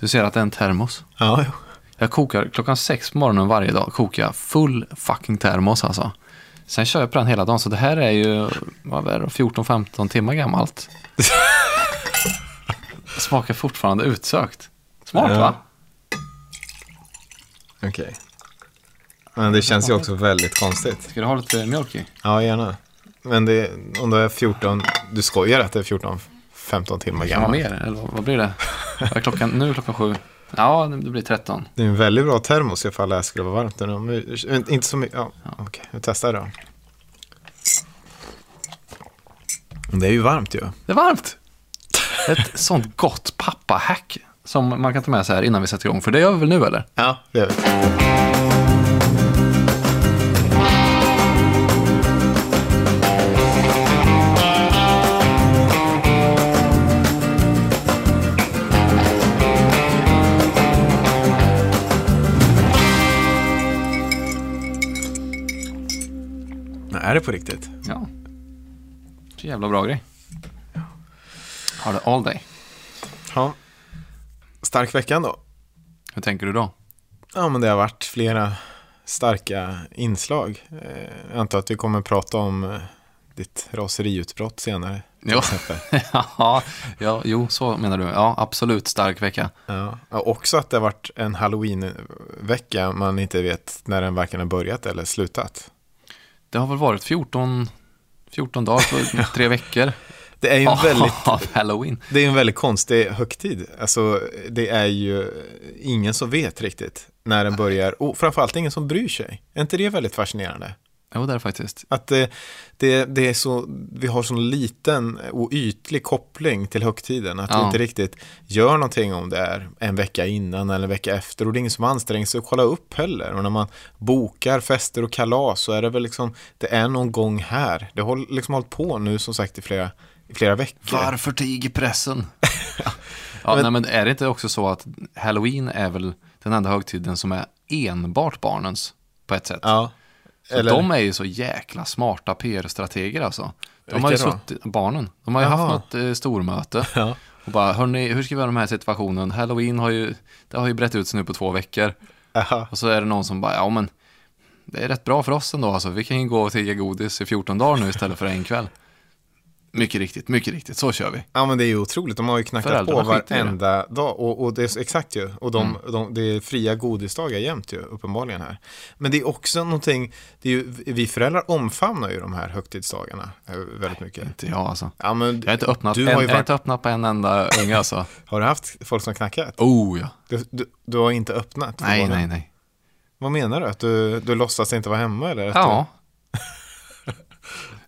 Du ser att det är en termos. Ja, jo. Jag kokar klockan sex på morgonen varje dag. Kokar jag full fucking termos alltså. Sen kör jag på den hela dagen. Så det här är ju vad är det, 14-15 timmar gammalt. Smakar fortfarande utsökt. Smart Ja. va? okej. Men det känns ju också väldigt konstigt. Ska du ha lite mjölk i? Ja, gärna. Men det, om det är 14, du skojar att det är 14, 15 timmar gammalt. mer? Eller vad blir det? Är klockan? Nu är klockan sju. Ja, det blir 13. Det är en väldigt bra termos ifall det skulle vara varmt. Men Inte så mycket, ja, okej, vi testar då. Det är ju varmt ju. Det är varmt! Ett sånt gott pappahack som man kan ta med sig här innan vi sätter igång. För det gör vi väl nu eller? Ja, det gör vi. Är det på riktigt? Ja. Så jävla bra grej. Har det all day. Ja. Stark vecka ändå. Hur tänker du då? Ja, men det har varit flera starka inslag. Eh, Jag antar att vi kommer prata om eh, ditt raseriutbrott senare. Jo. ja, ja, jo, så menar du. Ja, absolut stark vecka. Ja. Också att det har varit en halloween-vecka man inte vet när den varken har börjat eller slutat. Det har väl varit 14, 14 dagar, tre veckor Det är ju en väldigt, halloween. det är en väldigt konstig högtid. Alltså, det är ju ingen som vet riktigt när den börjar. Och framförallt ingen som bryr sig. Är inte det väldigt fascinerande? Jo, det är faktiskt. Att det, det, det är så, vi har sån liten och ytlig koppling till högtiden. Att vi Ja. inte riktigt gör någonting om det är en vecka innan eller en vecka efter. Och det är ingen som anstränger sig att kolla upp heller. Och när man bokar fester och kalas så är det väl liksom, det är någon gång här. Det har liksom hållit på nu som sagt i flera, i flera veckor. Varför tiger pressen? ja, Men- nej, men är det inte också så att halloween är väl den enda högtiden som är enbart barnens på ett sätt? Ja. Så Eller- de är ju så jäkla smarta PR-strateger alltså. De har ju Vilka suttit, barnen, de har ju Jaha. haft något eh, stormöte. Ja. Och bara, hörni, hur ska vi göra den här situationen? Halloween har ju, det har ju brett ut sig nu på två veckor. Aha. Och så är det någon som bara, ja men, det är rätt bra för oss ändå alltså. Vi kan ju gå och tigga godis i 14 dagar nu istället för en kväll. Mycket riktigt, mycket riktigt, så kör vi. Ja men det är ju otroligt, de har ju knackat på varenda dag och, och det är exakt ju, och de, Mm. de, det är fria godisdagar jämt ju, uppenbarligen här. Men det är också någonting, det är ju, vi föräldrar omfamnar ju de här högtidsdagarna eh, väldigt mycket. Inte jag alltså. Ja men Jag har inte öppnat, du en, har ju varit, inte öppnat på en enda unge alltså. har du haft folk som knackat? Oh ja. Du, du, du har inte öppnat? Nej, nej, nej. Vad menar du? Att du, du låtsas inte vara hemma eller? Att Ja.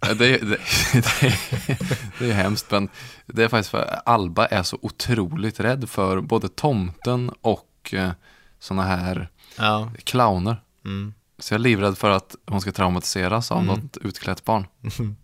Det, det, det, det är hemskt, men det är faktiskt för Alba är så otroligt rädd för både tomten och eh, såna här ja. clowner. Mm. Så jag är livrädd för att hon ska traumatiseras av något utklätt barn.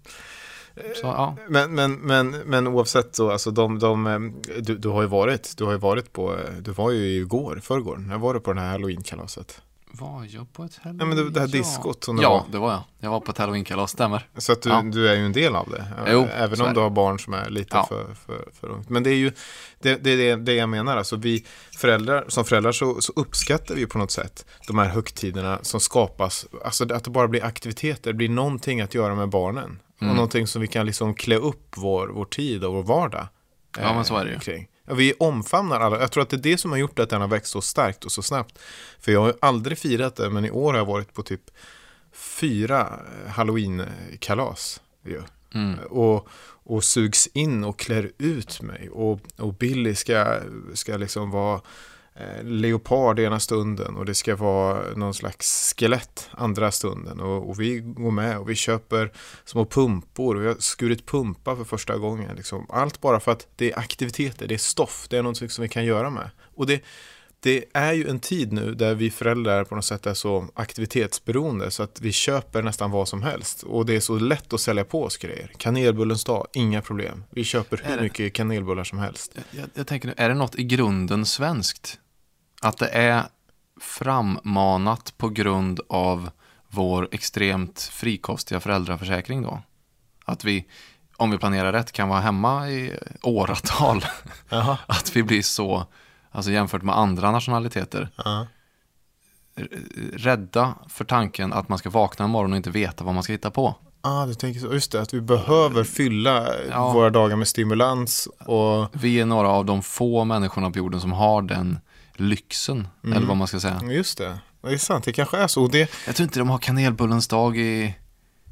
Så ja, Men, men, men, men oavsett så, alltså de, de, eh, du, du har ju varit, du har ju varit på, eh, du var ju igår, förrgår, när var du på det här halloween-kalaset? Var jag på ett halloween? Nej men det, det här diskot som det Ja, var. det var jag. Jag var på ett halloween-kalas, stämmer. Så att du, Ja. du är ju en del av det. Jo, Även om du har barn som är lite Ja. för, för, för ungt. Men det är ju det, det, det, jag menar. Alltså vi föräldrar, som föräldrar så, så uppskattar vi på något sätt de här högtiderna som skapas. Alltså att det bara blir aktiviteter. Det blir någonting att göra med barnen. Mm. Och någonting som vi kan liksom klä upp vår, vår tid och vår vardag. Ja, men så är det ju. eh, Kring. Ja, vi omfamnar alla. Jag tror att det är det som har gjort att den har växt så starkt och så snabbt. För jag har ju aldrig firat det, men i år har jag varit på typ fyra eh, halloween-kalas. ju. Mm. Och, och sugs in och klär ut mig. Och, och Billy ska, ska liksom vara leopard ena stunden och det ska vara någon slags skelett andra stunden. Och, och vi går med och vi köper små pumpor och vi har skurit pumpa för första gången. Liksom. Allt bara för att det är aktiviteter, det är stoff, det är någonting som vi kan göra med. Och det, det är ju en tid nu där vi föräldrar på något sätt är så aktivitetsberoende så att vi köper nästan vad som helst. Och det är så lätt att sälja på oss grejer. Kanelbullens dag, inga problem. Vi köper hur mycket kanelbullar som helst. Jag, jag tänker nu, är det något i grunden svenskt? Att det är frammanat på grund av vår extremt frikostiga föräldraförsäkring då? Att vi, om vi planerar rätt, kan vara hemma i åratal. Jaha. Att vi blir så, alltså jämfört med andra nationaliteter, Ja. rädda för tanken att man ska vakna en morgon och inte veta vad man ska hitta på. Ah, du tänker så. Just det, att vi behöver fylla Ja. våra dagar med stimulans och Vi är några av de få människorna på jorden som har den lyxen, Mm. eller vad man ska säga. just det. Det är sant, det kanske är så. Det, Jag tror inte de har kanelbullens dag i...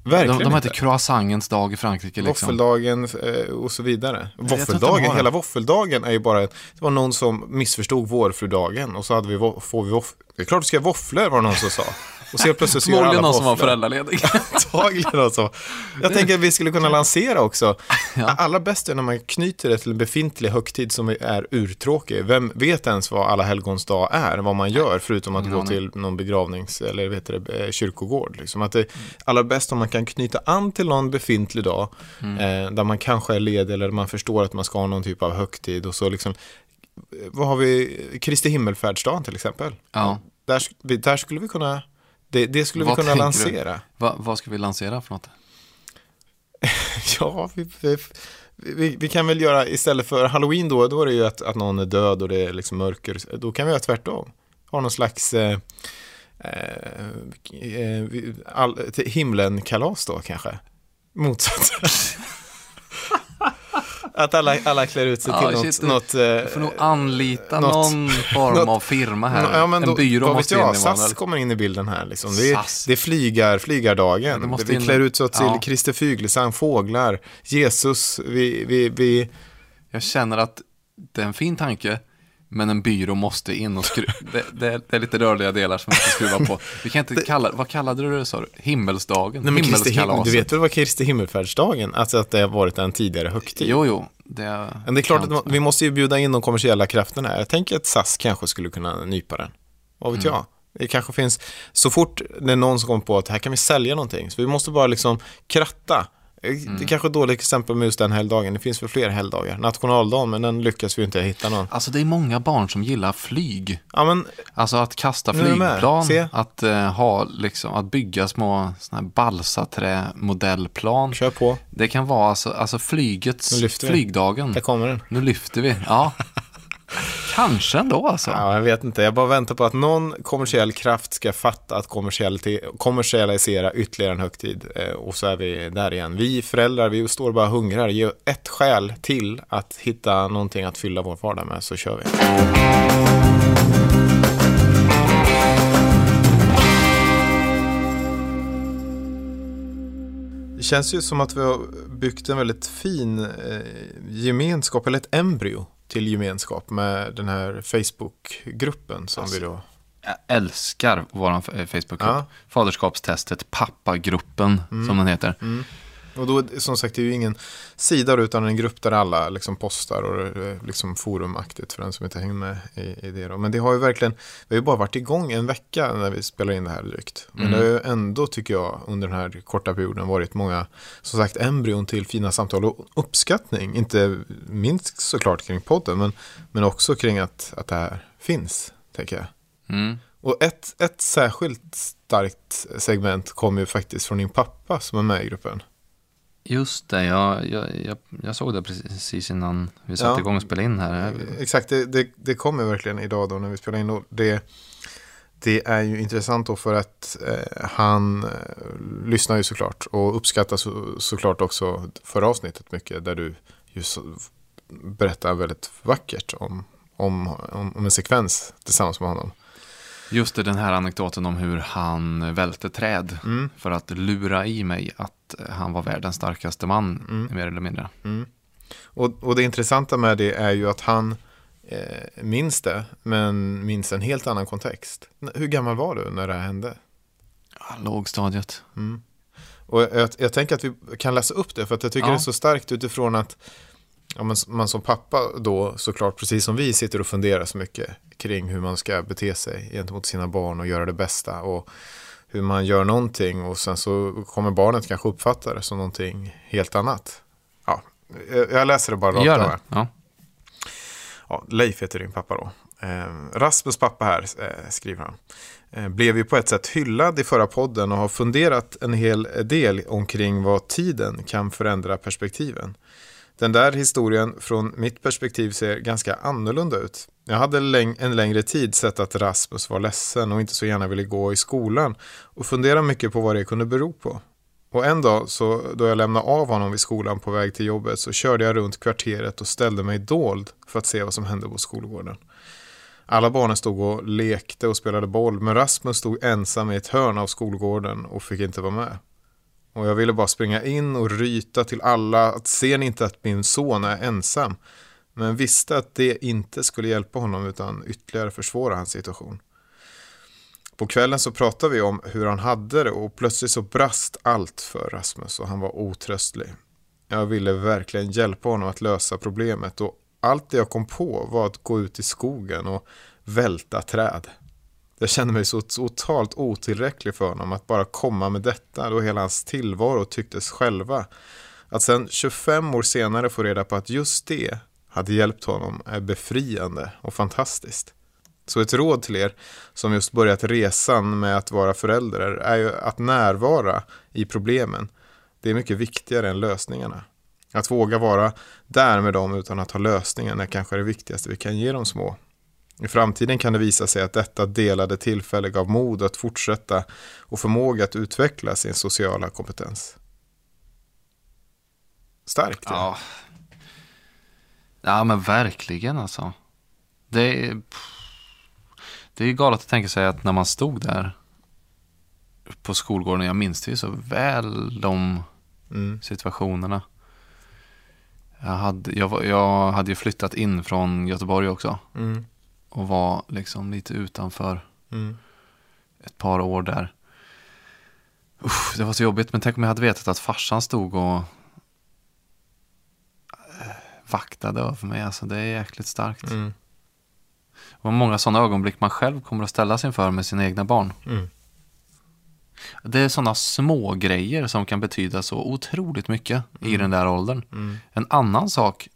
verkligen De, de har inte croissangens dag i Frankrike liksom. Våffeldagen eh, och så vidare. Våffeldagen, hela våffeldagen är ju bara, det var någon som missförstod vårfrudagen och så hade vi, får vi våff, det är klart du ska ha våfflor var det någon som sa. Och så plötsligt så gör alla någon som var föräldraledig. Antagligen alltså. Jag tänker att vi skulle kunna lansera också. Ja. Allra bäst är när man knyter det till en befintlig högtid som är urtråkig. Vem vet ens vad alla helgons dag är, vad man gör, förutom att gå till någon begravnings eller vet det, eh, kyrkogård. Liksom. Att det allra bäst om man kan knyta an till någon befintlig dag, Mm. eh, där man kanske är ledig eller man förstår att man ska ha någon typ av högtid och så liksom eh, vad har vi, Kristi himmelfärdsdagen till exempel. Ja. Där, där skulle vi kunna, det, det skulle Vad vi kunna lansera. Va, vad ska vi lansera för något? Ja, vi, vi, vi, vi kan väl göra istället för halloween då, då är det ju att, att någon är död och det är liksom mörker. Då kan vi göra tvärtom. Ha någon slags eh, eh, eh, all, himlen-kalas då kanske. Motsatt. att alla, alla klär ut sig Ja, till något, shit. något eh, Vi får nog anlita något- någon form något- av firma här. Ja, men en då, byrå vet måste in i jag, SAS kommer in i bilden här. Liksom. Det, är, det är flygar, flygardagen. Det måste vi in- klär ut oss till ja. Christer Fuglesang, fåglar, Jesus. Vi, vi, vi, Jag känner att det är en fin tanke, men en byrå måste in och skruva. det, det, det är lite rörliga delar som vi ska skruva på. Vi kan inte kalla vad kallade du det sa du? Himmelsdagen? Nej, men du vet väl vad Kristi himmelfärdsdagen, alltså att det har varit en tidigare högtid. Jo, jo. Det, Men det är klart att vi måste ju bjuda in de kommersiella krafterna här. Jag tänker att SAS kanske skulle kunna nypa den. Vad vet Mm. jag? Det kanske finns, så fort det är någon som kommer på att här kan vi sälja någonting, så vi måste bara liksom kratta. Mm. Det är kanske ett dåligt exempel med just den helgdagen, det finns väl fler helgdagar. Nationaldagen, men den lyckas vi inte hitta någon. Alltså det är många barn som gillar flyg. Ja, men Alltså att kasta är flygplan, att, eh, ha, liksom, att bygga små såna här balsaträ-modellplan. kör på, Det kan vara alltså, alltså flygets, flygdagen. där kommer den. Nu lyfter vi. Ja. Kanske ändå alltså. Ja, jag vet inte. Jag bara väntar på att någon kommersiell kraft ska fatta att kommersialisera ytterligare en högtid. Eh, och så är vi där igen. Vi föräldrar, vi står bara och hungrar. Ge ett skäl till att hitta någonting att fylla vår vardag med, så kör vi. Det känns ju som att vi har byggt en väldigt fin eh, gemenskap, eller ett embryo till gemenskap med den här Facebook-gruppen som Alltså, vi då... Jag älskar vår Facebookgrupp. Ja. Mm. Faderskapstestet, pappagruppen som den heter. Och då, som sagt, det är ju ingen sida utan en grupp där alla liksom postar och är liksom forumaktigt för den som inte hänger med i, i det. Då. Men det har ju verkligen, vi har ju bara varit igång en vecka när vi spelar in det här drygt. Men det har ju ändå, tycker jag, under den här korta perioden varit många, som sagt, embryon till fina samtal och uppskattning. Inte minst såklart kring podden, men, men också kring att, att det här finns, tänker jag. Mm. Och ett, ett särskilt starkt segment kommer ju faktiskt från din pappa som är med i gruppen. Just det, jag, jag, jag, såg det precis innan vi satte Ja. igång och spelade in här. Exakt, det, det, det kommer verkligen idag då när vi spelar in. Och det, det är ju intressant då för att eh, han eh, lyssnar ju såklart och uppskattar så, såklart också förra avsnittet mycket där du just berättar väldigt vackert om, om, om, om en sekvens tillsammans med honom. Just det, den här anekdoten om hur han välte träd Mm. för att lura i mig att han var världens starkaste man, Mm. mer eller mindre. Och, och det intressanta med det är ju att han eh, minns det, men minns en helt annan kontext. Hur gammal var du när det här hände? Ja, lågstadiet. Och jag, jag tänker att vi kan läsa upp det för att jag tycker Ja. det är så starkt utifrån att ja, man, man som pappa då såklart precis som vi sitter och funderar så mycket kring hur man ska bete sig gentemot sina barn och göra det bästa och hur man gör någonting och sen så kommer barnet kanske uppfatta det som någonting helt annat. Ja, jag läser det bara rakt Gör det. Ja. Ja, Leif heter din pappa då. Eh, Rasmus pappa här, eh, skriver han. Eh, blev ju på ett sätt hyllad i förra podden och har funderat en hel del omkring vad tiden kan förändra perspektiven. Den där historien från mitt perspektiv ser ganska annorlunda ut. Jag hade läng en längre tid sett att Rasmus var ledsen och inte så gärna ville gå i skolan och funderade mycket på vad det kunde bero på. Och en dag så, då jag lämnade av honom vid skolan på väg till jobbet så körde jag runt kvarteret och ställde mig dold för att se vad som hände på skolgården. Alla barnen stod och lekte och spelade boll men Rasmus stod ensam i ett hörn av skolgården och fick inte vara med. Och jag ville bara springa in och ryta till alla att ser ni inte att min son är ensam? Men visste att det inte skulle hjälpa honom utan ytterligare försvåra hans situation. På kvällen så pratade vi om hur han hade det och plötsligt så brast allt för Rasmus och han var otröstlig. Jag ville verkligen hjälpa honom att lösa problemet och allt det jag kom på var att gå ut i skogen och välta träd. Jag kände mig så totalt otillräcklig för honom att bara komma med detta då hela hans tillvaro tycktes själva. Att sen 25 år senare få reda på att just det hade hjälpt honom är befriande och fantastiskt. Så ett råd till er som just börjat resan med att vara förälder är ju att närvara i problemen. Det är mycket viktigare än lösningarna. Att våga vara där med dem utan att ha lösningen är kanske det viktigaste vi kan ge de små. I framtiden kan det visa sig att detta delade tillfälle gav mod att fortsätta och förmåga att utveckla sin sociala kompetens. Starkt. Ja. ja, men verkligen alltså. Det är, det är galet att tänka sig att när man stod där på skolgården, jag minns det ju så väl de mm. situationerna. Jag hade, jag, jag hade ju flyttat in från Göteborg också. Mm. Och var liksom lite utanför mm. ett par år där. Usch, det var så jobbigt, men tänk om jag hade vetat att farsan stod och eh, vaktade över mig. Alltså det är jäkligt starkt. Mm. Det var många sådana ögonblick man själv kommer att ställas inför med sina egna barn. Mm. Det är sådana små grejer som kan betyda så otroligt mycket mm. i den där åldern. Mm. En annan sak,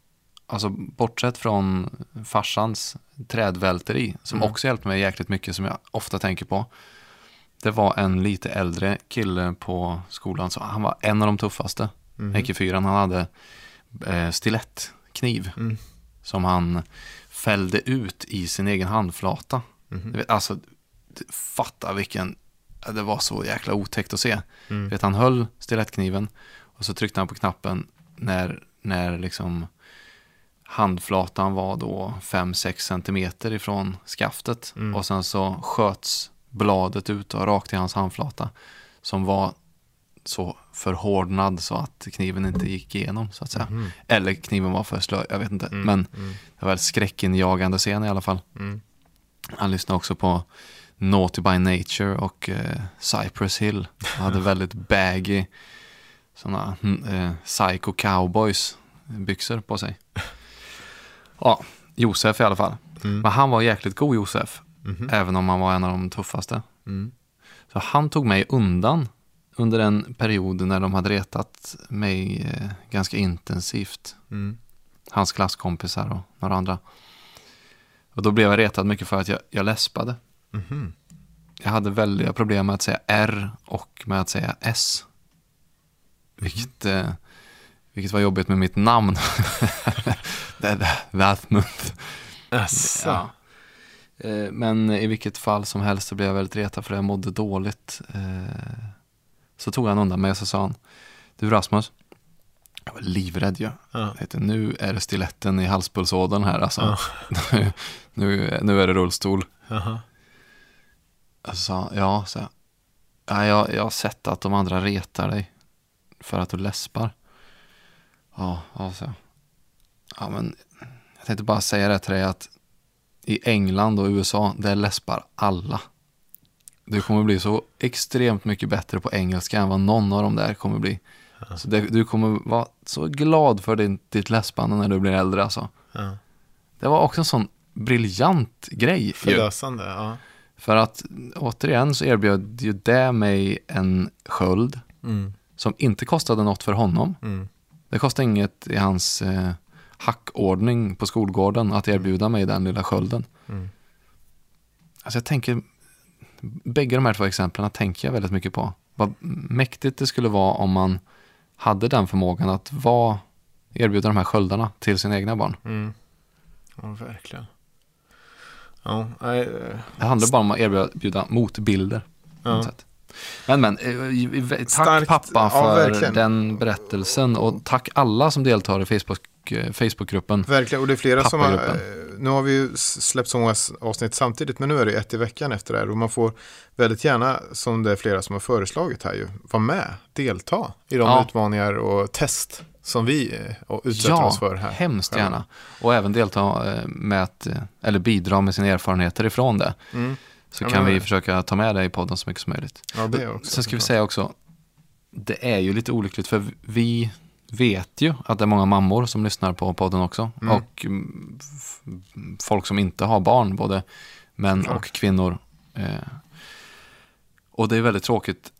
alltså bortsett från farsans trädvälteri, som mm. också hjälpte mig jäkligt mycket, som jag ofta tänker på. Det var en lite äldre kille på skolan, så han var en av de tuffaste. Mm. Ecke fyran, han hade eh, stilettkniv mm. som han fällde ut i sin egen handflata. Mm. Alltså, fatta vilken det var så jäkla otäckt att se. Mm. Vet, han höll stilettkniven och så tryckte han på knappen när, när liksom handflatan var då 5-6 centimeter ifrån skaftet. Mm. Och sen så sköts bladet ut och rakt i hans handflata. Som var så förhårdnad så att kniven inte gick igenom så att säga. Mm. Eller kniven var för slö, jag vet inte. Mm. Men mm. det var väl skräckinjagande scen i alla fall. Mm. Han lyssnade också på Naughty by Nature och eh, Cypress Hill. Han hade väldigt baggy sådana eh, psycho cowboys byxor på sig. Ja, Josef i alla fall. Mm. Men han var jäkligt god Josef. Mm. Även om han var en av de tuffaste. Mm. Så han tog mig undan under en period när de hade retat mig eh, ganska intensivt. Mm. Hans klasskompisar och några andra. Och då blev jag retad mycket för att jag, jag läspade. Mm. Jag hade väldiga problem med att säga R och med att säga S. Vilket, mm. eh, vilket var jobbigt med mitt namn. Vathmuth. Ja. Eh, men i vilket fall som helst så blev jag väldigt retad för jag mådde dåligt. Eh, så tog han undan mig och så sa han, du Rasmus, jag var livrädd ju. Ja. nu är det stiletten i halspulsådern här alltså. Ja. nu, nu, är det rullstol. Aha. Alltså, ja, så, ja jag, jag har sett att de andra retar dig för att du läspar. Ja, alltså. Ja, men jag tänkte bara säga det till dig att i England och USA, där läspar alla. Du kommer bli så extremt mycket bättre på engelska än vad någon av dem där kommer bli. Ja. Så det, du kommer vara så glad för din, ditt läspande när du blir äldre alltså. Ja. Det var också en sån briljant grej. Förlösande, ja. För att återigen så erbjöd ju det mig en sköld mm. som inte kostade något för honom. Mm. Det kostade inget i hans eh, hackordning på skolgården att erbjuda mig den lilla skölden. Mm. Alltså jag tänker, bägge de här två exemplen tänker jag väldigt mycket på. Vad mäktigt det skulle vara om man hade den förmågan att vara, erbjuda de här sköldarna till sina egna barn. Mm. Ja, verkligen. Ja, nej, eh, Det handlar bara om att erbjuda motbilder. Ja. Men men, eh, tack Starkt. pappa Ja, för verkligen. den berättelsen och tack alla som deltar i Facebook, Facebookgruppen. Verkligen, och det är flera som har, eh, nu har vi ju släppt så många avsnitt samtidigt, men nu är det ett i veckan efter det här och man får väldigt gärna, som det är flera som har föreslagit här ju, vara med, delta i de Ja. utmaningar och test som vi eh, och utsätter Ja, oss för här. hemskt själva. gärna. Och även delta eh, med att, eh, eller bidra med sina erfarenheter ifrån det. Mm. Så Ja, kan men- vi försöka ta med det i podden så mycket som möjligt. Ja, det också. Sen ska vi säga också, det är ju lite olyckligt för vi vet ju att det är många mammor som lyssnar på podden också. Mm. Och mm, folk som inte har barn, både män Klart. och kvinnor. Eh, och det är väldigt tråkigt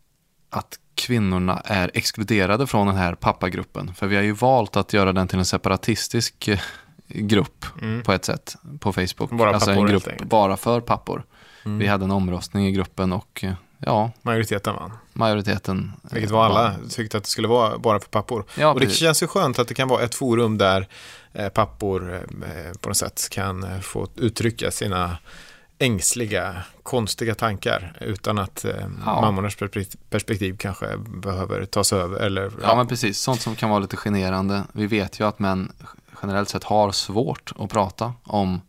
att kvinnorna är exkluderade från den här pappagruppen. För vi har ju valt att göra den till en separatistisk eh, grupp Mm. på ett sätt på Facebook. Bara alltså en pappor, grupp helt enkelt. bara för pappor. Mm. Vi hade en omröstning i gruppen och eh, ja, Majoriteten vann. majoriteten. eh, Vilket var alla vann. tyckte att det skulle vara bara för pappor. Ja, och det precis. känns ju skönt att det kan vara ett forum där eh, pappor eh, på något sätt kan eh, få uttrycka sina ängsliga, konstiga tankar utan att eh, Ja. mammornas perspekt- perspektiv kanske behöver tas över. Eller, Ja, men precis. Sånt som kan vara lite generande. Vi vet ju att män generellt sett har svårt att prata om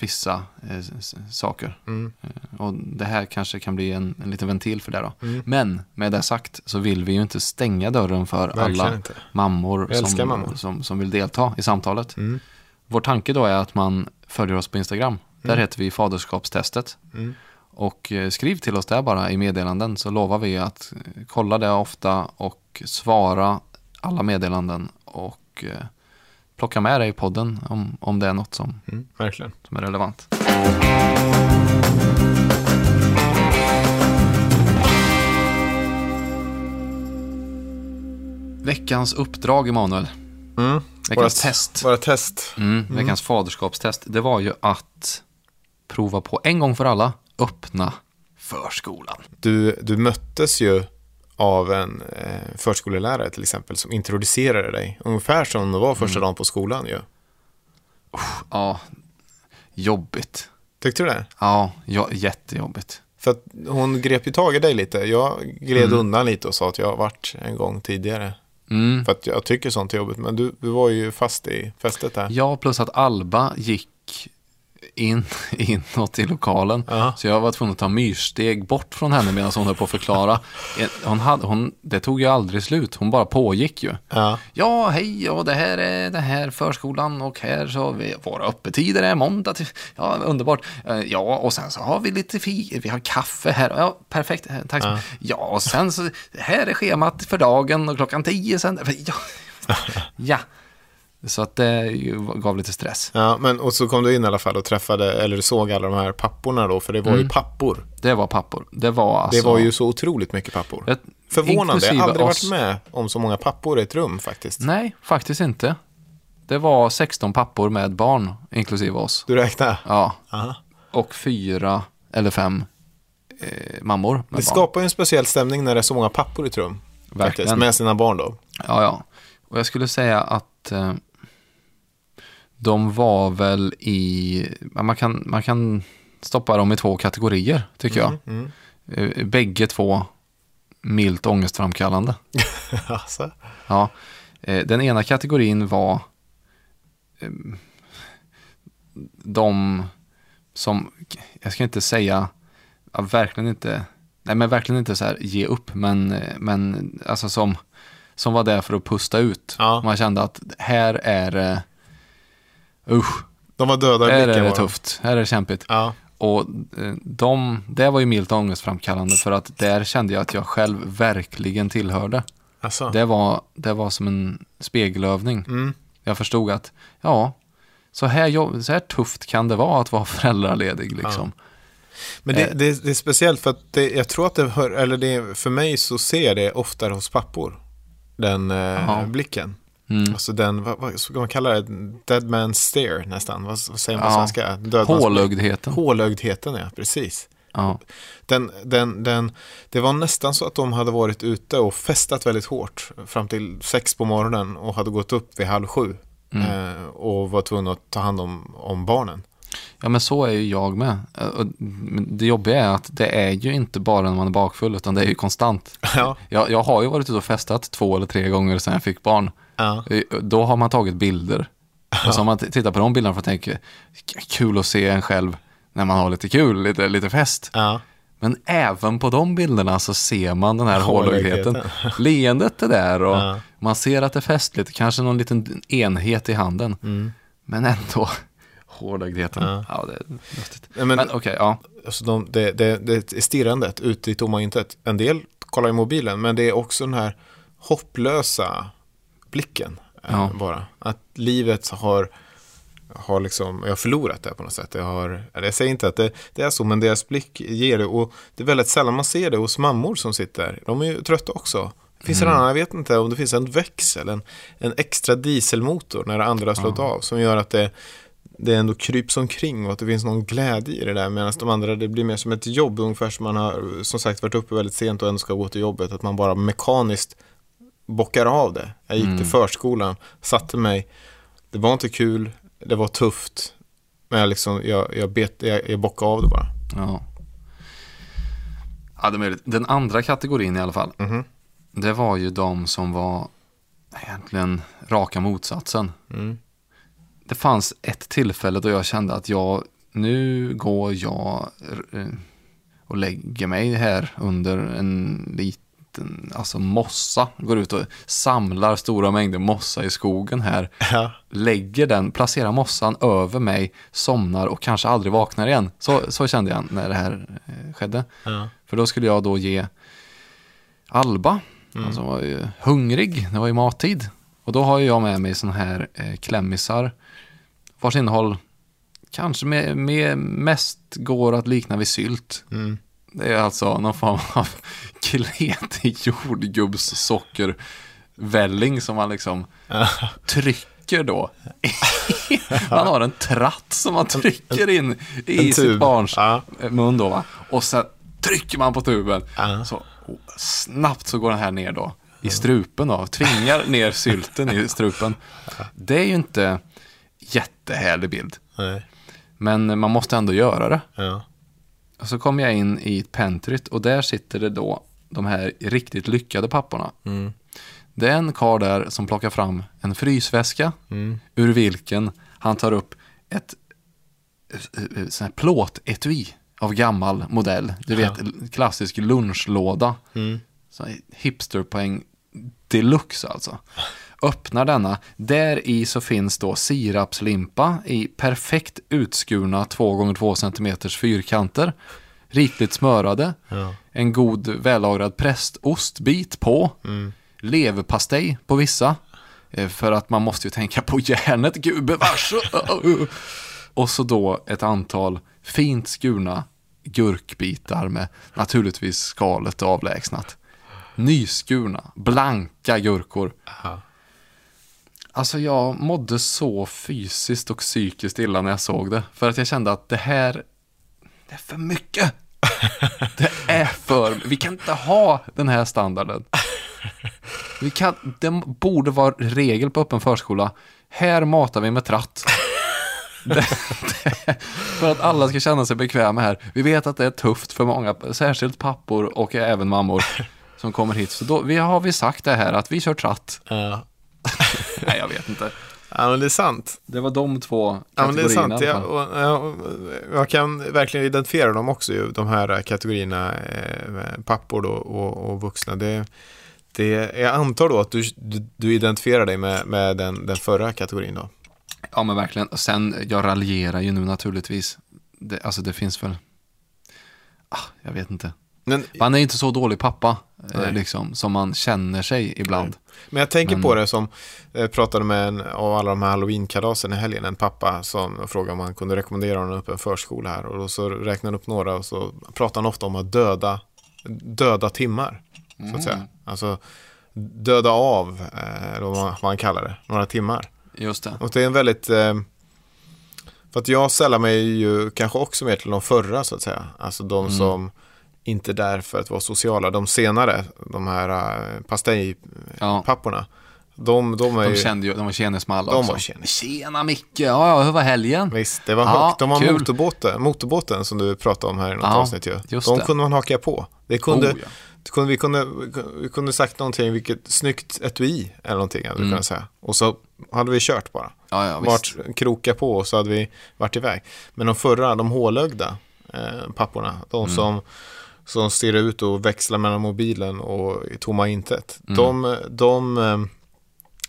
vissa eh, saker. Mm, Och det här kanske kan bli en, en liten ventil för det då. mm, Men med det sagt så vill vi ju inte stänga dörren för verkligen alla inte. mammor, som, mammor. Som, som vill delta i samtalet. Mm, Vår tanke då är att man följer oss på Instagram. Där Mm. heter vi faderskapstestet. mm. Och eh, skriv till oss där bara i meddelanden så lovar vi att eh, kolla det ofta och svara alla meddelanden och eh, plocka med det i podden om, om det är något som, Mm, verkligen. som är relevant. Veckans uppdrag, Emanuel. Mm. Veckans Våra- test. Våra test. Mm, veckans faderskapstest. Det var ju att prova på en gång för alla öppna förskolan. Du, du möttes ju av en eh, förskolelärare till exempel som introducerade dig. Ungefär som det var första dagen på skolan ju. Ja, jobbigt. Tyckte du det? Ja, ja jättejobbigt. För att hon grep ju tag i dig lite. Jag gled Mm. undan lite och sa att jag har varit en gång tidigare. Mm. För att jag tycker sånt är jobbigt. Men du, du var ju fast i fästet här. Ja, plus att Alba gick in, inåt i lokalen. Ja. Så jag var tvungen att ta myrsteg bort från henne medan hon höll på att förklara. Hon hade, hon, det tog ju aldrig slut, hon bara pågick ju. Ja. Ja, hej, och det här är den här förskolan och här så har vi våra öppettider är måndag till, ja, underbart. Eh, Ja, och sen så har vi lite fi, vi har kaffe här, ja, perfekt, Eh, tack så mycket. Ja, och sen så, här är schemat för dagen och klockan tio sen, ja, ja. Så att det ju gav lite stress. ja, men och så kom du in i alla fall och träffade, eller du såg alla de här papporna då. För det var ju Mm. pappor. Det var pappor. Det var alltså... Det var ju så otroligt mycket pappor. ett- Förvånande. Jag har aldrig oss. varit med om så många pappor i ett rum faktiskt. Nej, faktiskt inte. Det var 16 pappor med barn, inklusive oss. Du räknar? Ja, Aha. och fyra eller fem eh, mammor med Det barn. skapar ju en speciell stämning när det är så många pappor i ett rum. Faktiskt, Verkligen. med sina barn då. Ja, ja. Och jag skulle säga att eh, de var väl i... Man kan, man kan stoppa dem i två kategorier, tycker jag. Mm, Eh, Bägge två milt ångestframkallande. mm. alltså. Ja, eh, den ena kategorin var eh, de som, jag ska inte säga, ja, verkligen inte, nej men verkligen inte så här ge upp, men, men alltså som, som var där för att pusta ut. Ja. Man kände att här är det, usch, De var döda i här är blicken. det tufft, här är det kämpigt. Ja. Och eh, de, det var ju milt ångestframkallande för att där kände jag att jag själv verkligen tillhörde. Alltså. Det var, det var som en spegelövning. Mm. Jag förstod att, ja, så här, så här tufft kan det vara att vara föräldraledig liksom. Men det, Eh. det, det är speciellt för att det, jag tror att det hör, eller det, för mig så ser jag det oftare hos pappor. Den eh, Ja. blicken. Mm. Alltså den, vad, vad ska man kalla det? Dead man stare nästan. Vad, vad säger man på Ja. svenska? Dödmans- Hålögdheten. Hålögdheten, ja. Precis. Ja. Den, den, den, det var nästan så att de hade varit ute och festat väldigt hårt fram till sex på morgonen och hade gått upp vid halv sju Mm. eh, och var tvungna att ta hand om, om barnen. Ja, men så är ju jag med. Eh, Det jobbiga är att det är ju inte bara när man är bakfull, utan det är ju konstant. Ja. Jag, jag har ju varit ute och festat två eller tre gånger sedan jag fick barn. Ja. Då har man tagit bilder. Och så har man tittat på de bilderna för att tänka, "K- kul att se en själv när man har lite kul, lite, lite fest. Ja. Men även på de bilderna så ser man den här hårdheten. Leendet är där och Ja. man ser att det är festligt, kanske någon liten enhet i handen. Men ändå, hårdheten. Ja. Ja, det är lustigt. Men, men- okej, ja. Alltså de, det, det, det är stirrandet ut i tomma intet. En del kollar i mobilen, men det är också den här hopplösa blicken. eh, Ja. Bara. Att livet har, har liksom, jag har förlorat det på något sätt. Jag, har, jag säger inte att det, det är så, men deras blick ger det. Och det är väldigt sällan man ser det hos mammor som sitter. De är ju trötta också. Det finns en annan, jag vet inte om det finns en växel, en, en extra dieselmotor när det andra har slått av som gör att det, det ändå kryps omkring och att det finns någon glädje i det där medan de andra det blir mer som ett jobb ungefär som man har som sagt varit uppe väldigt sent och ändå ska gå till jobbet att man bara mekaniskt bockar av det. Jag gick till förskolan, satte mig, det var inte kul, det var tufft men jag liksom, jag, jag, bet, jag, jag bockade av det bara. ja. Ja, det är möjligt. Den andra kategorin i alla fall, Mhm. det var ju de som var egentligen raka motsatsen. Mm. Det fanns ett tillfälle då jag kände att jag, nu går jag eh, och lägger mig här under en liten, alltså mossa. Går ut och samlar stora mängder mossa i skogen här. Ja. Lägger den, placerar mossan över mig, somnar och kanske aldrig vaknar igen. Så, så kände jag när det här eh, skedde. Ja. För då skulle jag då ge Alba, alltså var ju hungrig, det var ju mattid. Och då har jag med mig sådana här eh, klämmisar vars innehåll kanske med, med mest går att likna vid sylt. Mm. Det är alltså någon form av kletig jordgubbssockervälling som man liksom trycker då. man har en tratt som man trycker in i sitt barns mun då va. Och sen trycker man på tuben. Så snabbt så går den här ner då i strupen då. Tvingar ner sylten i strupen. Det är ju inte jättehärlig bild. Nej. Men man måste ändå göra det. Ja. Och så kommer jag in i pentryt och där sitter det då de här riktigt lyckade papporna. Mm. Det är en karl där som plockar fram en frysväska Mm. ur vilken han tar upp ett eh, eh, sån här plåtetui av gammal modell. Du vet, klassisk lunchlåda. Mm. Hipsterpoäng deluxe alltså. Öppnar denna. Där i så finns då sirapslimpa i perfekt utskurna 2x2 cm fyrkanter. Rikligt smörade. Ja. En god vällagrad prästostbit på. Mm. Leverpastej på vissa. Eh, För att man måste ju tänka på järnet, gubevars. Och så då ett antal fint skurna gurkbitar med naturligtvis skalet avlägsnat. Nyskurna, blanka gurkor. Ja. Alltså jag mådde så fysiskt och psykiskt illa när jag såg det. För att jag kände att det här, det är för mycket. Det är för, vi kan inte ha den här standarden. Vi kan, det borde vara regel på öppen förskola. Här matar vi med tratt. Det, det, för att alla ska känna sig bekväma här. Vi vet att det är tufft för många, särskilt pappor och även mammor som kommer hit. Så då vi har vi sagt det här att vi kör tratt. Uh. Nej, jag vet inte. ja, men det är sant. Det var de två Ja, men det är kategorierna. sant. Jag, fall. och, ja, och, jag kan verkligen identifiera dem också, ju, de här kategorierna, eh, pappor då, och, och vuxna. Det, det, jag antar då att du, du, du identifierar dig med, med den, den förra kategorin då. Ja, men verkligen. Och sen, jag raljerar ju nu naturligtvis. Det, alltså det finns väl... Ah, jag vet inte. Men, Man är inte så dålig pappa, Nej. liksom, som man känner sig ibland. men jag tänker Men- på det som, jag pratade med en av alla de här halloween-kalasen i helgen, en pappa som frågade om han kunde rekommendera honom upp en förskola här. Och då så räknade han upp några och så pratade han ofta om att döda, döda timmar, så att säga. Alltså döda av, eh, eller vad man, kallar det, några timmar. Just det. Och det är en väldigt... Eh, för att jag sällar mig ju kanske också mer till de förra så att säga. Alltså de som inte är där för att vara sociala. De senare, de här uh, pastejpapporna. Ja. De, de är De ju... kände ju, de var tjenis med alla De också. var tjenis. Tjena Micke, ja, hur var helgen? Visst, det var Ja, högt. De kul. motorbåten, motorbåten som du pratade om här i något Ja, avsnitt ju. De det. kunde man haka på. Det kunde, Oh, ja. det kunde, vi, kunde, vi kunde sagt någonting, vilket snyggt etui eller någonting hade vi Mm. kunnat säga. Och så hade vi kört bara. Ja, ja. Vart kroka på och så hade vi varit iväg. Men de förra, de hålögda eh, papporna, de Mm. som, som stirrar ut och växlar mellan mobilen och tomma intet. Mm. De, de, eh,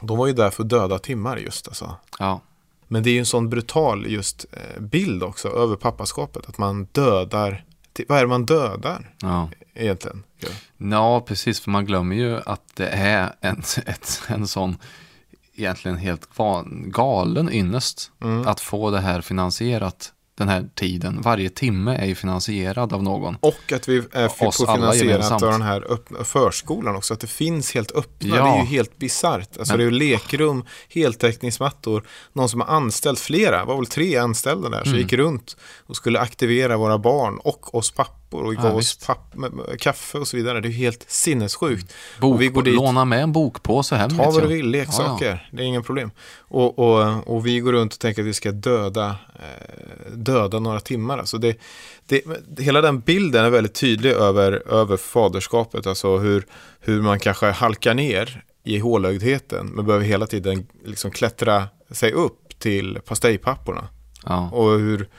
de var ju där för döda timmar just alltså. Ja, Men det är ju en sån brutal just eh, bild också över pappaskapet. Att man dödar, vad är det man dödar ja. egentligen? Ja. Ja, precis, för man glömmer ju att det är en, ett, en sån egentligen helt galen ynnest Mm. att få det här finansierat den här tiden. Varje timme är ju finansierad av någon. Och att vi är finansierat av den här öppna förskolan också. Att det finns helt öppna. Ja. Det är ju helt bisarrt. Alltså Men- det är ju lekrum, heltäckningsmattor. Någon som har anställt flera, var väl tre anställda där, så Mm. gick runt och skulle aktivera våra barn och oss pappor och Ja, gav oss med- med kaffe och så vidare. Det är helt sinnessjukt. Bok, Och vi går dit- Låna med en bokpåse hem. Ta vad du vill, leksaker. Det är inga problem. Och, och, och vi går runt och tänker att vi ska döda, eh, döda några timmar. Alltså det, det, hela den bilden är väldigt tydlig över, över faderskapet. Alltså hur, hur man kanske halkar ner i hålögdheten. Men behöver hela tiden liksom klättra sig upp till pastejpapporna. Ja. Och hur,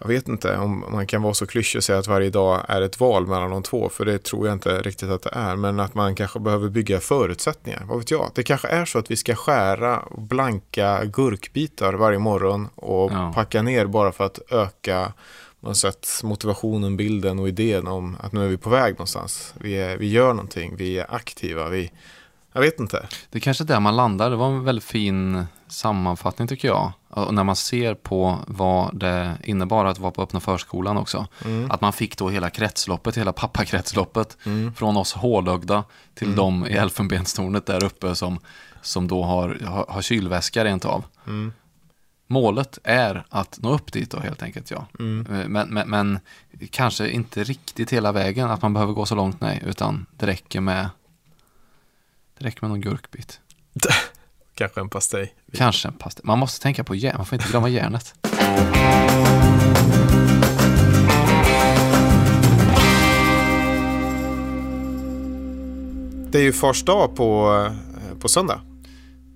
jag vet inte om man kan vara så klyschig och säga att varje dag är ett val mellan de två, för det tror jag inte riktigt att det är. Men att man kanske behöver bygga förutsättningar, vad vet jag. Det kanske är så att vi ska skära blanka gurkbitar varje morgon och Ja. packa ner bara för att öka något sätt, motivationen, bilden och idén om att nu är vi på väg någonstans. Vi, är, vi gör någonting, vi är aktiva, vi, jag vet inte. Det är kanske är där man landar. Det var en väldigt fin sammanfattning tycker jag. Och när man ser på vad det innebar att vara på öppna förskolan också. Mm. Att man fick då hela kretsloppet, hela pappakretsloppet. Mm. Från oss hålögda till de i elfenbenstornet där uppe som, som då har, har, har kylväska rent av. Mm. Målet är att nå upp dit då helt enkelt ja. Mm. Men, men, men kanske inte riktigt hela vägen att man behöver gå så långt nej. Utan det räcker med det räcker med någon gurkbit. Kanske en pastej. Kanske en pasta. Man måste tänka på järn, man får inte glömma järnet. Det är ju fars dag på, eh, på söndag.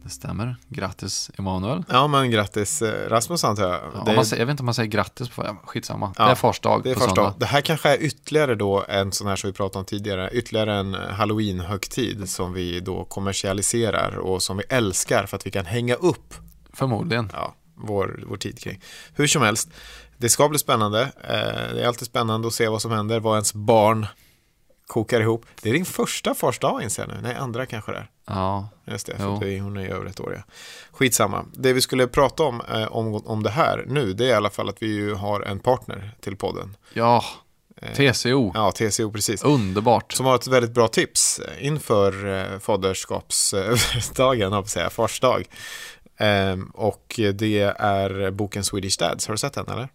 Det stämmer. Grattis Emanuel. Ja, men grattis eh, Rasmus antar jag. Ja, det, man säger, jag vet inte om man säger grattis på skitsamma. Ja, det är fars dag det är fars dag. Det här kanske är ytterligare då en sån här som vi pratade om tidigare, ytterligare en halloween-högtid som vi då kommersialiserar och som vi älskar för att vi kan hänga upp Förmodligen. ja, vår, vår tid kring. Hur som helst, det ska bli spännande. Eh, det är alltid spännande att se vad som händer, vad ens barn kokar ihop. Det är din första fars dag inser jag nu. Nej, andra kanske det är. Ja, Just det, för det är, hon är över ett år. Ja. Skitsamma. Det vi skulle prata om, eh, om om det här nu, det är i alla fall att vi ju har en partner till podden. ja. TCO. Ja, TCO precis. Underbart. Som har ett väldigt bra tips eh, inför eh, faderskapsdagen, att säga, fars dag. Ehm, och det är boken Swedish Dads. Har du sett den eller?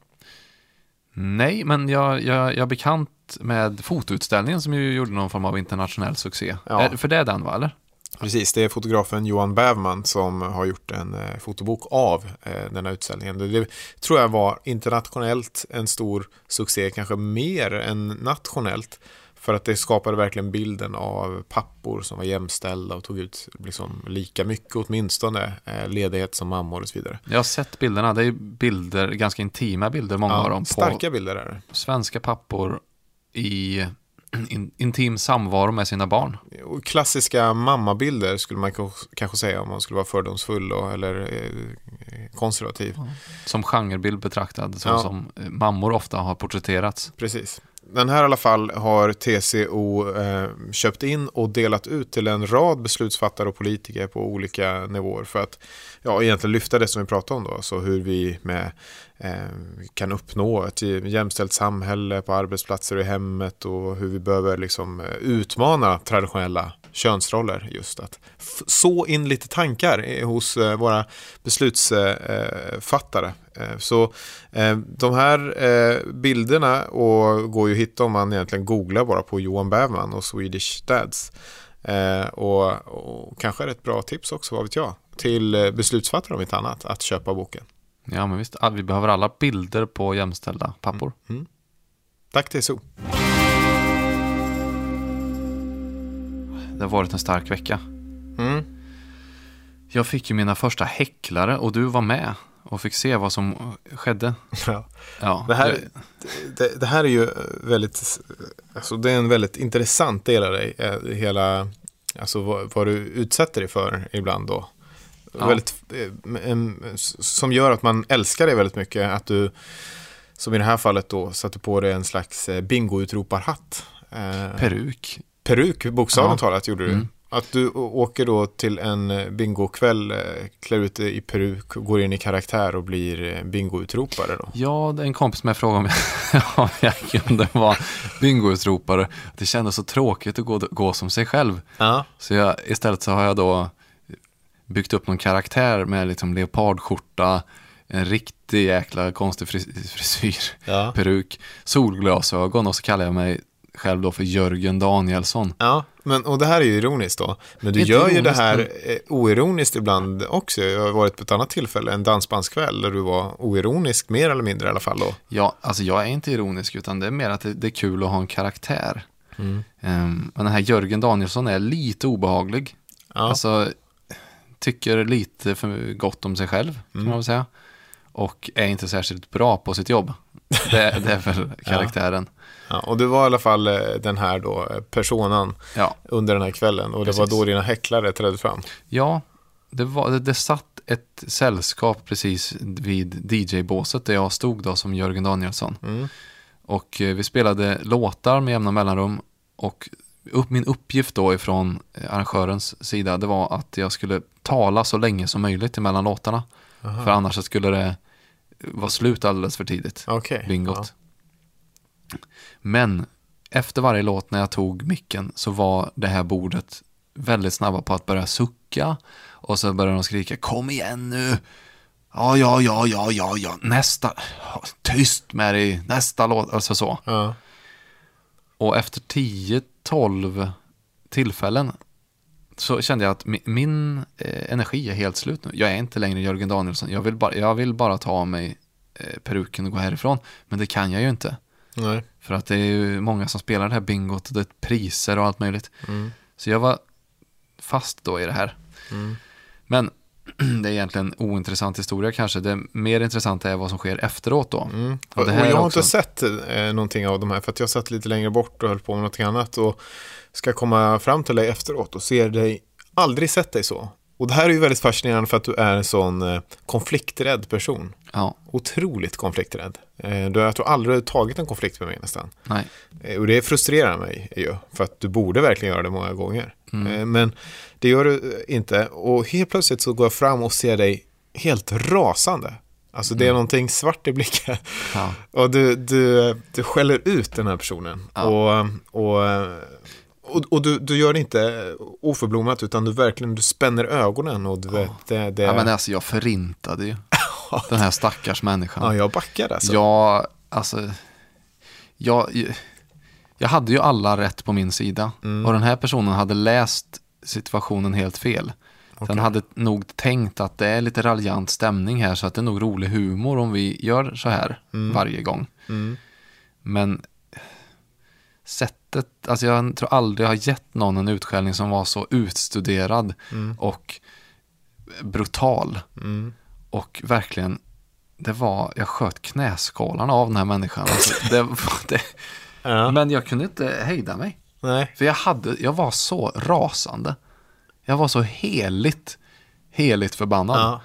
Nej, men jag, jag, jag är bekant med fotoutställningen som ju gjorde någon form av internationell succé. Ja. För det är den va, eller? Precis, det är fotografen Johan Bävman som har gjort en eh, fotobok av eh, den här utställningen. Det, tror jag var internationellt en stor succé, kanske mer än nationellt. För att det skapade verkligen bilden av pappor som var jämställda och tog ut liksom lika mycket åtminstone eh, ledighet som mammor och så vidare. Jag har sett bilderna. Det är bilder, ganska intima bilder, många av dem, på starka bilder är det. svenska pappor i in, intim samvaro med sina barn. Klassiska mammabilder skulle man kanske säga om man skulle vara fördomsfull och, eller eh, konservativ. Som genrebild betraktad, så Ja. som eh, mammor ofta har porträtterats. Precis. Den här i alla fall har TCO eh, köpt in och delat ut till en rad beslutsfattare och politiker på olika nivåer för att ja, egentligen lyfta det som vi pratade om då, alltså hur vi med, eh, kan uppnå ett jämställt samhälle på arbetsplatser och i hemmet och hur vi behöver liksom, eh, utmana traditionella könsroller just att så in lite tankar hos eh, våra beslutsfattare. Eh, Så eh, de här bilderna och går ju att hitta om man egentligen googlar bara på Johan Bävman och Swedish Dads. Och, och kanske är det ett bra tips också, vad vet jag, till beslutsfattare om inte annat, att köpa boken. Ja, men visst. Vi behöver alla bilder på jämställda pappor. Tack TSO. Det har varit en stark vecka. Mm. Jag fick ju mina första häcklare och du var med och fick se vad som skedde. Ja. Ja, Det här, det, det här är ju väldigt, alltså det är en väldigt intressant del av dig, eh, hela, alltså vad, vad du utsätter dig för ibland då. Ja. Väldigt, eh, som gör att man älskar dig väldigt mycket, att du, som i det här fallet då, satte på dig en slags eh, bingo-utroparhatt. Peruk. Peruk, bokstavligt Ja. talat, gjorde du. Mm. Att du åker då till en eh, bingokväll, eh, klär ut dig i peruk, går in i karaktär och blir eh, bingoutropare då. Ja, det är en kompis med frågade om jag, om jag kunde vara bingoutropare. Det kändes så tråkigt att gå, gå som sig själv. Ja. Så jag, istället så har jag då byggt upp någon karaktär med liksom leopardskjorta, en riktig jäkla konstig fris- frisyr, Ja. peruk, solglasögon och så kallar jag mig själv då för Jörgen Danielsson. Ja, men, och det här är ju ironiskt då. Men du gör ju det här eh, oironiskt ibland också. Jag har varit på ett annat tillfälle, en dansbandskväll, där du var oironisk, mer eller mindre i alla fall då. Ja, alltså jag är inte ironisk utan det är mer att det, det är kul att ha en karaktär. Mm. Ehm, men den här Jörgen Danielsson är lite obehaglig. Ja, Alltså, tycker lite för gott om sig själv, kan Mm. man väl säga. Och är inte särskilt bra på sitt jobb. Det, det är väl karaktären. ja, och du var i alla fall eh, den här då, eh, personan Ja, under den här kvällen. Och det var Precis. då dina häcklare trädde fram. ja det, var, det, det satt ett sällskap precis vid DJ-båset där jag stod då som Jörgen Danielsson. Mm. Och eh, vi spelade låtar med jämna mellanrum. Och upp, min uppgift då ifrån arrangörens sida, det var att jag skulle tala så länge som möjligt emellan låtarna. Aha. För annars skulle det vara slut alldeles för tidigt. Okej. Bingot. Men efter varje låt när jag tog micken så var det här bordet väldigt snabba på att börja sucka. Och så började de skrika kom igen nu. Ja, ja, ja, ja, ja, ja, nästa. Tyst med dig, nästa låt. Alltså så. Ja. Och efter 10-12 tillfällen så kände jag att mi- min eh, energi är helt slut nu. Jag är inte längre Jörgen Danielsson. Jag vill bara, jag vill bara ta av mig eh, peruken och gå härifrån. Men det kan jag ju inte. Nej. För att det är ju många som spelar det här bingot och det är priser och allt möjligt. Mm. Så jag var fast då i det här. Mm. Men det är egentligen ointressant historia kanske. Det mer intressanta är vad som sker efteråt då. Mm. Och Och, jag har också- inte sett eh, någonting av de här för att jag satt lite längre bort och höll på med någonting annat och ska komma fram till dig efteråt och ser dig, aldrig sett dig så. Och det här är ju väldigt fascinerande för att du är en sån eh, konflikträdd person. Ja, Otroligt konflikträdd. Eh, du har jag tror aldrig tagit en konflikt med mig nästan. nej. Eh, och det frustrerar mig ju, för att du borde verkligen göra det många gånger. Mm. Men det gör du inte. Och helt plötsligt så går jag fram och ser dig helt rasande. Alltså det är någonting svart i blicken. Ja. Och du, du, du skäller ut den här personen. Ja. Och, och, och, och du, du gör det inte oförblommat utan du verkligen du spänner ögonen. Och du vet, det, det, Ja, men alltså jag förintade ju den här stackars människan. ja, jag backar alltså. Jag, alltså, jag, jag hade ju alla rätt på min sida. Mm. Och den här personen hade läst situationen helt fel. Den Okej. hade nog tänkt att det är lite raljant stämning här så att det är nog rolig humor om vi gör så här varje gång. Mm. Men sättet, alltså jag tror aldrig jag har gett någon en utskällning som var så utstuderad och brutal. Mm. Och verkligen, det var, jag sköt knäskålarna av den här människan. Alltså, det, var- det, Ja. men jag kunde inte hejda mig. Nej. För jag, hade, jag var så rasande. Jag var så heligt, heligt förbannad. Ja.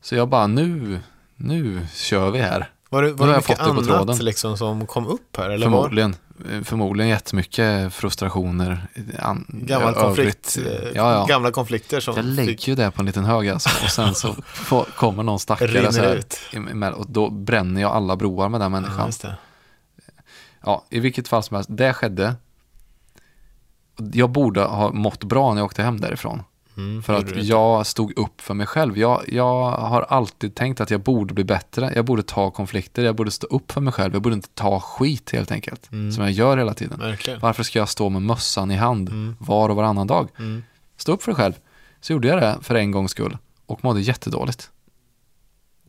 Så jag bara, nu, nu kör vi här. Var det, var det mycket annat liksom, som kom upp här? Eller var, Förmodligen, eh, förmodligen jättemycket frustrationer. An, gammal konflikt, eh, Ja, ja. Gamla konflikter som Jag lägger fick ju det på en liten hög alltså. Och sen så får, kommer någon stackare så här, ut. och då bränner jag alla broar med den Ja, människan. det. Ja, i vilket fall som helst, det skedde. Jag borde ha mått bra när jag åkte hem därifrån. Mm, För att jag stod upp för mig själv. Jag, jag har alltid tänkt att jag borde bli bättre. Jag borde ta konflikter. Jag borde stå upp för mig själv. Jag borde inte ta skit helt enkelt. Mm. Som jag gör hela tiden. Verkligen. Varför ska jag stå med mössan i hand Mm. var och varannan dag? Mm. Stå upp för dig själv. Så gjorde jag det för en gångs skull. Och mådde jättedåligt.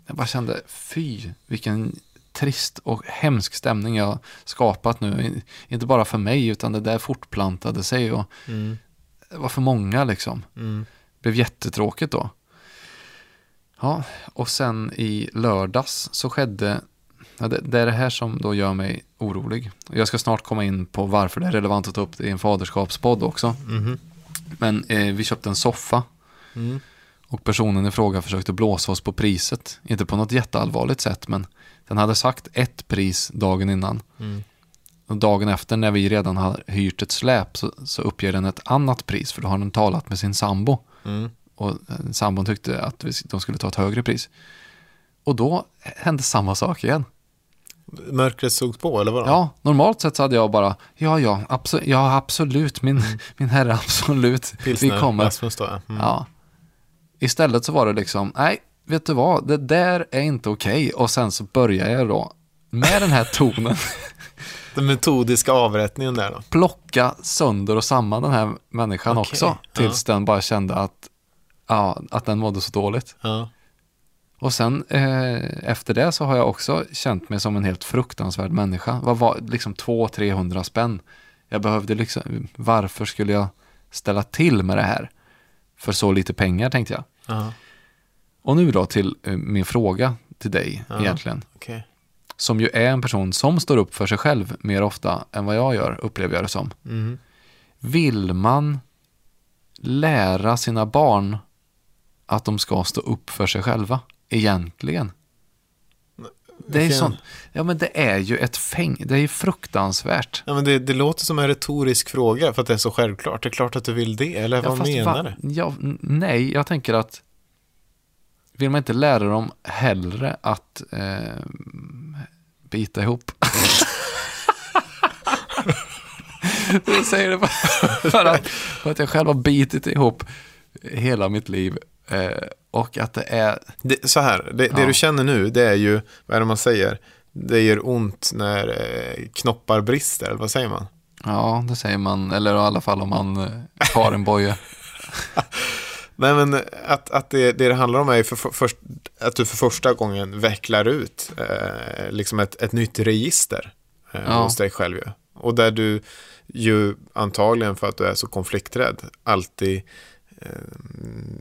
Jag bara kände, fy, vilken trist och hemsk stämning jag skapat nu. Inte bara för mig, utan det där fortplantade sig och Mm. Var för många liksom. Mm. blev jättetråkigt då. Ja, och sen i lördags så skedde, ja, det, det är det här som då gör mig orolig. Jag ska snart komma in på varför det är relevant att ta upp det i en faderskapspodd också. Mhm. Men eh, vi köpte en soffa Mm. och personen i fråga försökte blåsa oss på priset. Inte på något jätteallvarligt sätt, men den hade sagt ett pris dagen innan. Mm. Och dagen efter när vi redan har hyrt ett släp så, så uppger den ett annat pris för då har den talat med sin sambo. Mm. Och eh, sambon tyckte att vi- de skulle ta ett högre pris. Och då hände samma sak igen. Mörkret sågs på, eller vadå? Ja, normalt sett så hade jag bara, ja, ja, absolut, ja, absolut, min, min herre, absolut, Pilsner, vi kommer. Rasmus då. Mm. Ja. Istället så var det liksom, nej, vet du vad, det där är inte okej. Och sen så börjar jag då med den här tonen Den metodiska avrättningen där då. plocka sönder och samman den här människan Okej, också. Tills den bara kände att, ja, att den mådde så dåligt. Ja. Och sen eh, efter det så har jag också känt mig som en helt fruktansvärd människa. Vad var liksom 200-300 spänn? Jag behövde liksom, varför skulle jag ställa till med det här? För så lite pengar tänkte jag. Ja. Och nu då till eh, min fråga till dig Ja. egentligen. Okej. Som ju är en person som står upp för sig själv mer ofta än vad jag gör, upplever jag det som. Mhm. Vill man lära sina barn att de ska stå upp för sig själva egentligen? Det är, sånt, ja, men det är ju ett fäng, det är ju fruktansvärt. Ja, men det, det låter som en retorisk fråga för att det är så självklart. Det är klart att du vill det, eller Ja, vad menar va- du? Ja, nej, jag tänker att vill man inte lära dem hellre att eh, bita ihop? jag säger det för att, för att jag själv har bitit ihop hela mitt liv eh, och att det är, Det, så här, det, det Ja. du känner nu, det är ju, vad är det man säger? Det gör ont när eh, knoppar brister, eller vad säger man? ja, det säger man, eller i alla fall om man eh, har en boje. Nej, men att, att det, det det handlar om är för, för, att du för första gången vecklar ut eh, liksom ett, ett nytt register eh, Ja. hos dig själv. Ju. Och där du ju antagligen för att du är så konflikträdd alltid eh,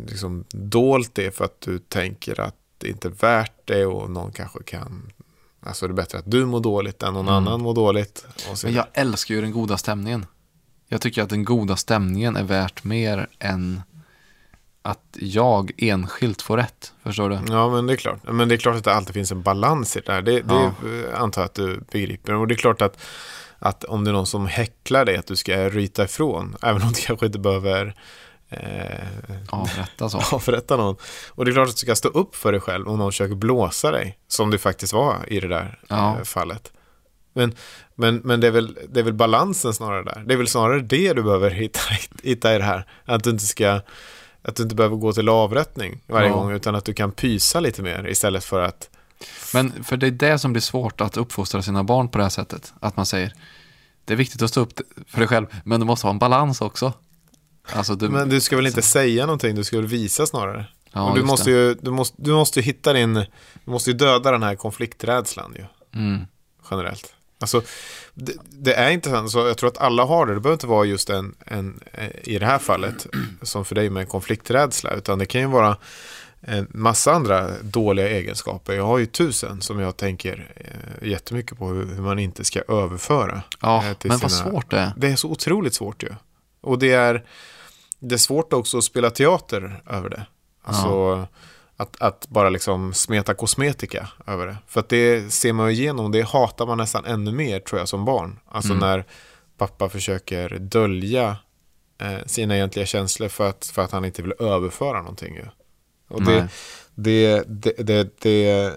liksom dolt det för att du tänker att det inte är värt det och någon kanske kan Alltså det är bättre att du mår dåligt än någon Mm. annan mår dåligt. Men jag älskar ju den goda stämningen. Jag tycker att den goda stämningen är värt mer än att jag enskilt får rätt. Förstår du? Ja, men det är klart. Men det är klart att det alltid finns en balans i det där. Det, det Ja. eh, antar jag att du begriper. Och det är klart att, att om det är någon som häcklar dig, att du ska ryta ifrån, även om du kanske inte behöver eh, Avrätta så. avrätta någon. Och det är klart att du ska stå upp för dig själv om någon försöker blåsa dig, som det faktiskt var i det där Ja. eh, fallet. Men, men, men det, är väl, det är väl balansen snarare där. Det är väl snarare det du behöver hitta, hitta i det här. Att du inte ska att du inte behöver gå till avrättning varje Ja. gång utan att du kan pysa lite mer istället för att Men för det är det som blir svårt att uppfostra sina barn på det här sättet. Att man säger, det är viktigt att stå upp för dig själv, men du måste ha en balans också. Alltså du, Men du ska väl inte säga någonting, du ska väl visa snarare. ja, du måste ju, du måste, du måste hitta din, du måste ju döda den här konflikträdslan ju, Mm. generellt. Alltså, det, det är inte så, jag tror att alla har det, det behöver inte vara just en, en, eh, i det här fallet, som för dig med en konflikträdsla, utan det kan ju vara en massa andra dåliga egenskaper. Jag har ju tusen som jag tänker eh, jättemycket på hur, man inte ska överföra. Ja, eh, till men vad sina- svårt det är. Det är så otroligt svårt ju. Och det är, det är svårt också att spela teater över det. Alltså att, att bara liksom smeta kosmetika över det. För att det ser man ju igenom, det hatar man nästan ännu mer tror jag som barn. Alltså Mm. när pappa försöker dölja eh, sina egentliga känslor för att, för att han inte vill överföra någonting ju. Och Nej. det, det, det, det, det,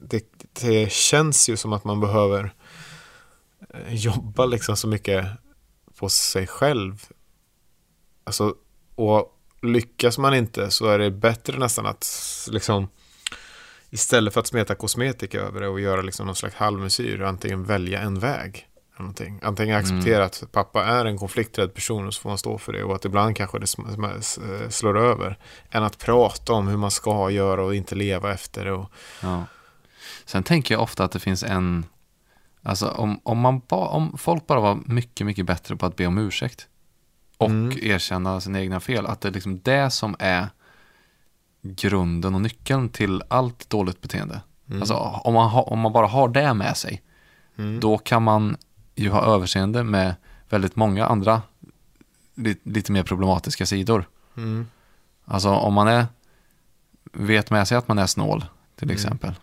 det, det känns ju som att man behöver eh, jobba liksom så mycket på sig själv. Alltså, och lyckas man inte så är det bättre nästan att liksom istället för att smeta kosmetika över det och göra liksom någon slags halvmesyr antingen välja en väg. Någonting. Antingen acceptera mm. att pappa är en konflikträdd person och så får man stå för det och att ibland kanske det slår över. Än att prata om hur man ska göra och inte leva efter det. Och... Ja. Sen tänker jag ofta att det finns en, alltså om, om, man ba, om folk bara var mycket, mycket bättre på att be om ursäkt och mm. erkänna sina egna fel, att det är liksom det som är grunden och nyckeln till allt dåligt beteende. Mm. Alltså om man, ha, om man bara har det med sig, mm. då kan man ju ha överseende med väldigt många andra lite, lite mer problematiska sidor. Mm. Alltså om man är, vet med sig att man är snål till mm. exempel.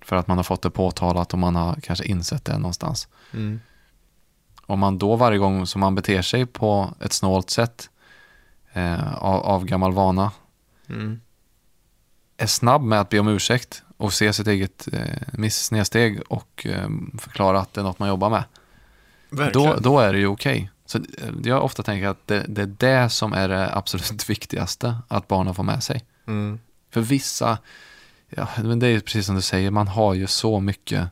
För att man har fått det påtalat och man har kanske insett det någonstans. Mm. Om man då varje gång som man beter sig på ett snålt sätt eh, av, av, gammal vana mm. är snabb med att be om ursäkt och se sitt eget eh, snedsteg och eh, förklara att det är något man jobbar med. Då, då är det ju okej. Okay. Så eh, jag ofta tänker att det, det, är det som är det absolut viktigaste att barnen får med sig. Mm. För vissa, ja, men det är ju precis som du säger, man har ju så mycket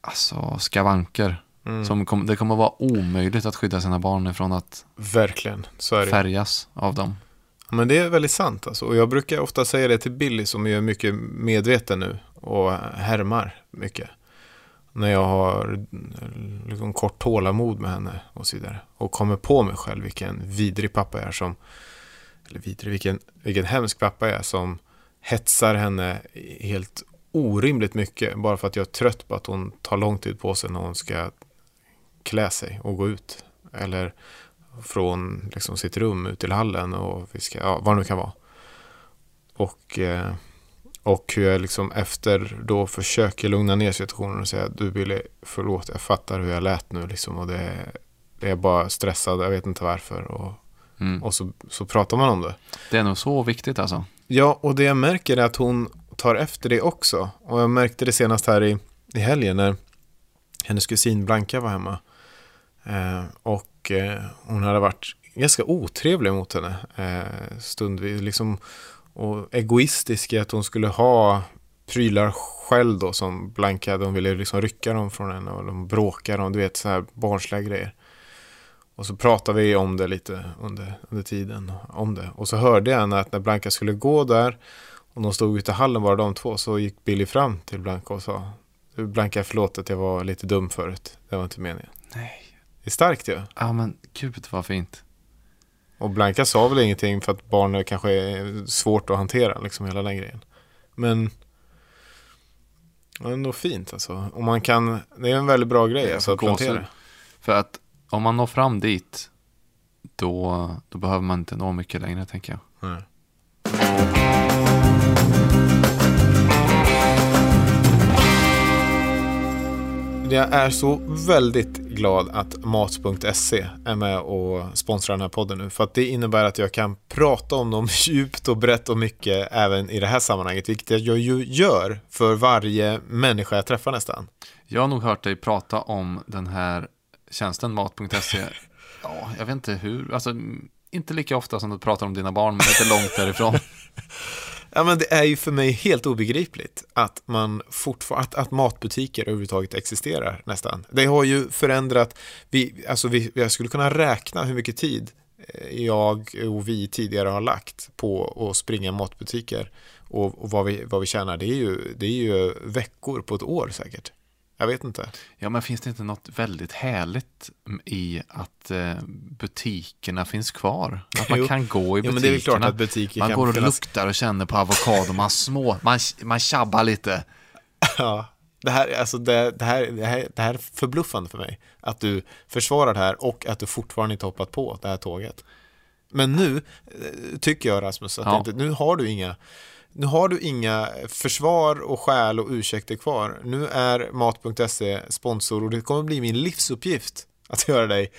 alltså, skavanker. Mm. Som kom, det kommer vara omöjligt att skydda sina barn ifrån att Verkligen, färgas av dem. Men det är väldigt sant alltså. Och jag brukar ofta säga det till Billy som är mycket medveten nu och härmar mycket när jag har liksom kort tålamod med henne och så vidare. Och kommer på mig själv vilken vidrig pappa jag är som, eller vidrig, vilken, vilken hemsk pappa jag är som hetsar henne helt orimligt mycket bara för att jag är trött på att hon tar lång tid på sig när hon ska klä sig och gå ut. Eller från liksom sitt rum ut till hallen och vi ska, ja, vad det nu kan vara. Och eh, och hur jag liksom efter då försöker lugna ner situationen och säga du Billy, förlåt, jag fattar hur jag lät nu liksom och det, det är bara stressad, jag vet inte varför. Och, mm. och så, så pratar man om det. Det är nog så viktigt alltså. Ja, och det jag märker är att hon tar efter det också. Och jag märkte det senast här i, i helgen när hennes kusin Blanka var hemma. Eh, och eh, hon hade varit ganska otrevlig mot henne eh, stundvis. Liksom, och egoistisk i att hon skulle ha prylar själv då som Blanka, de ville liksom rycka dem från henne och de bråkade om, du vet så här barnsliga grejer. Och så pratade vi om det lite under, under tiden, om det. Och så hörde jag att när Blanka skulle gå där och de stod ute i hallen bara de två så gick Billy fram till Blanka och sa Blanka, förlåt att jag var lite dum förut. Det var inte meningen. Nej. Det är starkt ju. Ja. ja, men gud vad fint. Och Blanka sa väl ingenting för att barnet kanske är svårt att hantera, liksom hela den grejen. Men det är nog fint alltså. Och man kan, det är en väldigt bra grej alltså, att plantera. För att om man når fram dit, då, då behöver man inte nå mycket längre tänker jag. Nej. Jag är så väldigt glad att Mat.se är med och sponsrar den här podden nu. För att det innebär att jag kan prata om dem djupt och brett och mycket även i det här sammanhanget. Vilket jag ju gör för varje människa jag träffar nästan. Jag har nog hört dig prata om den här tjänsten Mat.se. Ja, jag vet inte hur, alltså inte lika ofta som du pratar om dina barn, men lite långt därifrån. Ja, men det är ju för mig helt obegripligt att man att, att matbutiker överhuvudtaget existerar nästan. Det har ju förändrat, vi, alltså vi, jag skulle kunna räkna hur mycket tid eh, jag och vi tidigare har lagt på att springa matbutiker och, och vad, vi, vad vi tjänar. Det är, ju, det är ju veckor på ett år säkert. Jag vet inte. Ja, men finns det inte något väldigt härligt i att eh, butikerna finns kvar? Att man jo. kan gå i butikerna. Ja, men det är klart att butiker man går och finnas... luktar och känner på avokado, man små, man, man tjabbar lite. Ja, det här, alltså det, det, här, det, här, det här är förbluffande för mig. Att du försvarar det här och att du fortfarande inte hoppat på det här tåget. Men nu eh, tycker jag Rasmus att ja. inte, nu har du inga nu har du inga försvar och skäl och ursäkter kvar. Nu är Mat.se sponsor och det kommer bli min livsuppgift att göra dig,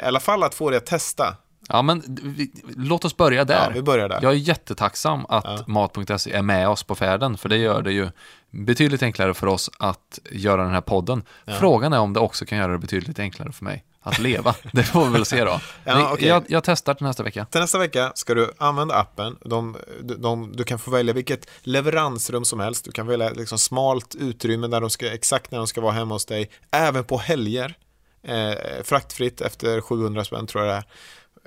i alla fall att få dig att testa. Ja, men vi, låt oss börja där. Ja, vi börjar där. Jag är jättetacksam att ja. Mat.se är med oss på färden, för det gör det ju betydligt enklare för oss att göra den här podden. Ja. Frågan är om det också kan göra det betydligt enklare för mig att leva. Det får vi väl se då. Ja, okej. jag, jag testar till nästa vecka. Till nästa vecka ska du använda appen. De, de, du kan få välja vilket leveransrum som helst. Du kan välja liksom smalt utrymme där de ska, exakt när de ska vara hemma hos dig. Även på helger. Eh, fraktfritt efter 700 spänn tror jag det är.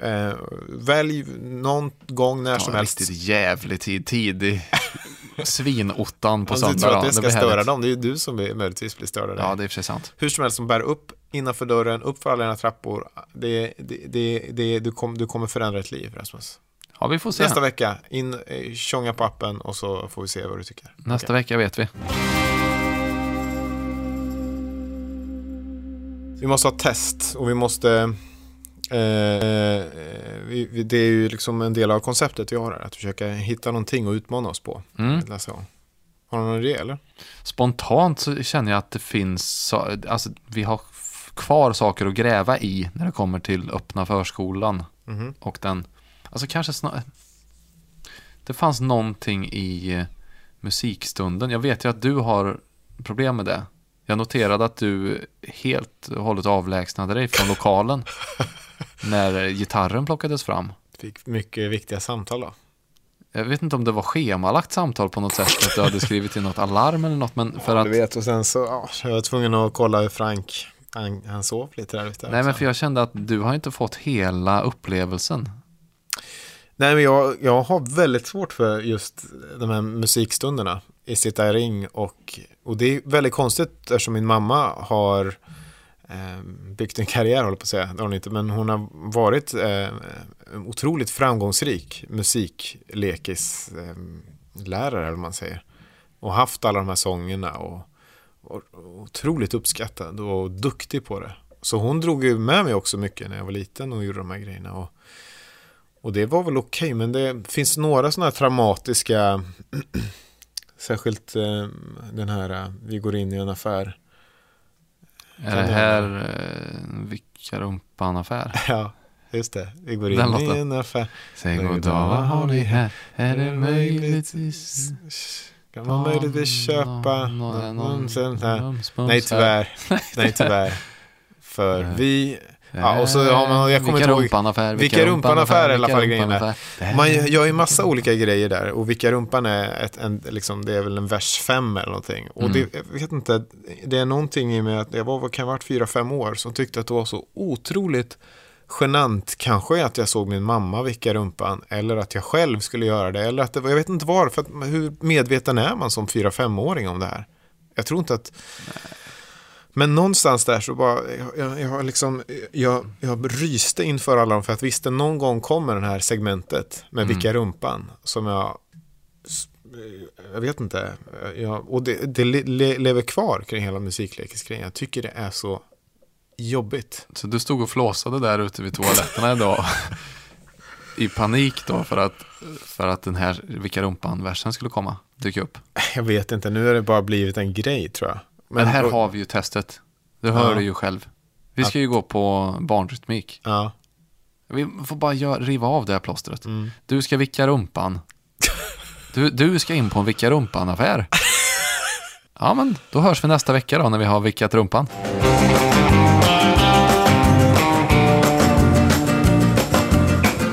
Eh, välj någon gång när som Ja, helst. riktigt jävlig tid, tidig svinottan på söndag. du tror att det ska blir störa härligt. dem, det är ju du som blir- möjligtvis blir störd av det. Ja, det är för sig sant. Hur som helst, som bär upp innanför dörren, upp för alla dina trappor. Det, det, det, det, du, kom, du kommer förändra ett liv, Rasmus. Ja, vi får se. Nästa Nästa, vecka, in, eh, tjonga på appen och så får vi se vad du tycker. Okej. vecka vet vi. Vi måste ha test och vi måste... Eh, eh, vi, det är ju liksom en del av konceptet vi har här, att försöka hitta någonting att utmana oss på. Mm. Har du någon idé eller? Spontant så känner jag att det finns, så- alltså vi har kvar saker att gräva i när det kommer till öppna förskolan Mhm. och den, alltså kanske snarare, det fanns någonting i eh, musikstunden. Jag vet ju att du har problem med det. Jag noterade att du helt och hållet avlägsnade dig från lokalen när gitarren plockades fram. Fick mycket viktiga samtal då. Jag vet inte om det var schemalagt samtal på något sätt, att du hade skrivit in något alarm eller något, men för Ja, att du vet, och sen så ja, jag var tvungen att kolla hur Frank, han, han sov lite där ute. Nej, men för jag kände att du har inte fått hela upplevelsen. Nej, men jag, jag har väldigt svårt för just de här musikstunderna i sitta i ring och, och det är väldigt konstigt eftersom min mamma har Eh, byggt en karriär, håller på att säga, det har hon inte, men hon har varit eh, otroligt framgångsrik Musiklekislärare eh, eller vad man säger. Och haft alla de här sångerna och, och, och otroligt uppskattad och duktig på det. Så hon drog ju med mig också mycket när jag var liten och gjorde de här grejerna. Och, och det var väl okej, men det finns några sådana här traumatiska, särskilt eh, den här, eh, vi går in i en affär. Är det här eh, Vicka rumpan-affär? Ja, just det, vi går Den in i låten. en affär. Säg God god dag, dag, vad har ni här? Är det möjligtvis-. Kan man möjligtvis köpa någon, någon mums, Nej, mums här. tyvärr. Nej, tyvär. För Nej. vi, Ja, och så har man- jag kommer Vilka ihåg- rumpan-affär, Vilka rumpan-affär är i alla fall grejen är. rumpan-affär. Man gör ju massa olika grejer där. Och vilka rumpan är, ett, en, liksom, det är väl en vers fem eller någonting. Och Mm. det, jag vet inte, det är någonting i mig att jag var, vad kan ha varit fyra, fem år som tyckte att det var så otroligt genant kanske att jag såg min mamma vicka rumpan eller att jag själv skulle göra det eller att det jag vet inte varför, att, hur medveten är man som fyra, femåring om det här? Jag tror inte att men någonstans där så bara, jag, jag, liksom, jag, jag ryste inför alla dem för att visste någon gång kommer det här segmentet med Mm. vicka rumpan som jag, jag vet inte, jag, och det, det le, le, lever kvar kring hela musiklekisgrejen. Jag tycker det är så jobbigt. Så du stod och flåsade där ute vid toaletterna idag i panik då för att, för att den här Vilka rumpan-versen skulle komma, dyka upp. Jag vet inte, nu har det bara blivit en grej tror jag. Men här och- har vi ju testet. Du hör Ja. det ju själv. Vi ska ju gå på barnrytmik. Ja, Vi får bara gör, riva av det här plåstret. mm. Du ska vicka rumpan. Du, du ska in på en vicka rumpan-affär. Ja, men då hörs vi nästa vecka då när vi har vickat rumpan.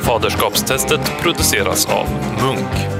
Faderskapstestet produceras av Munk.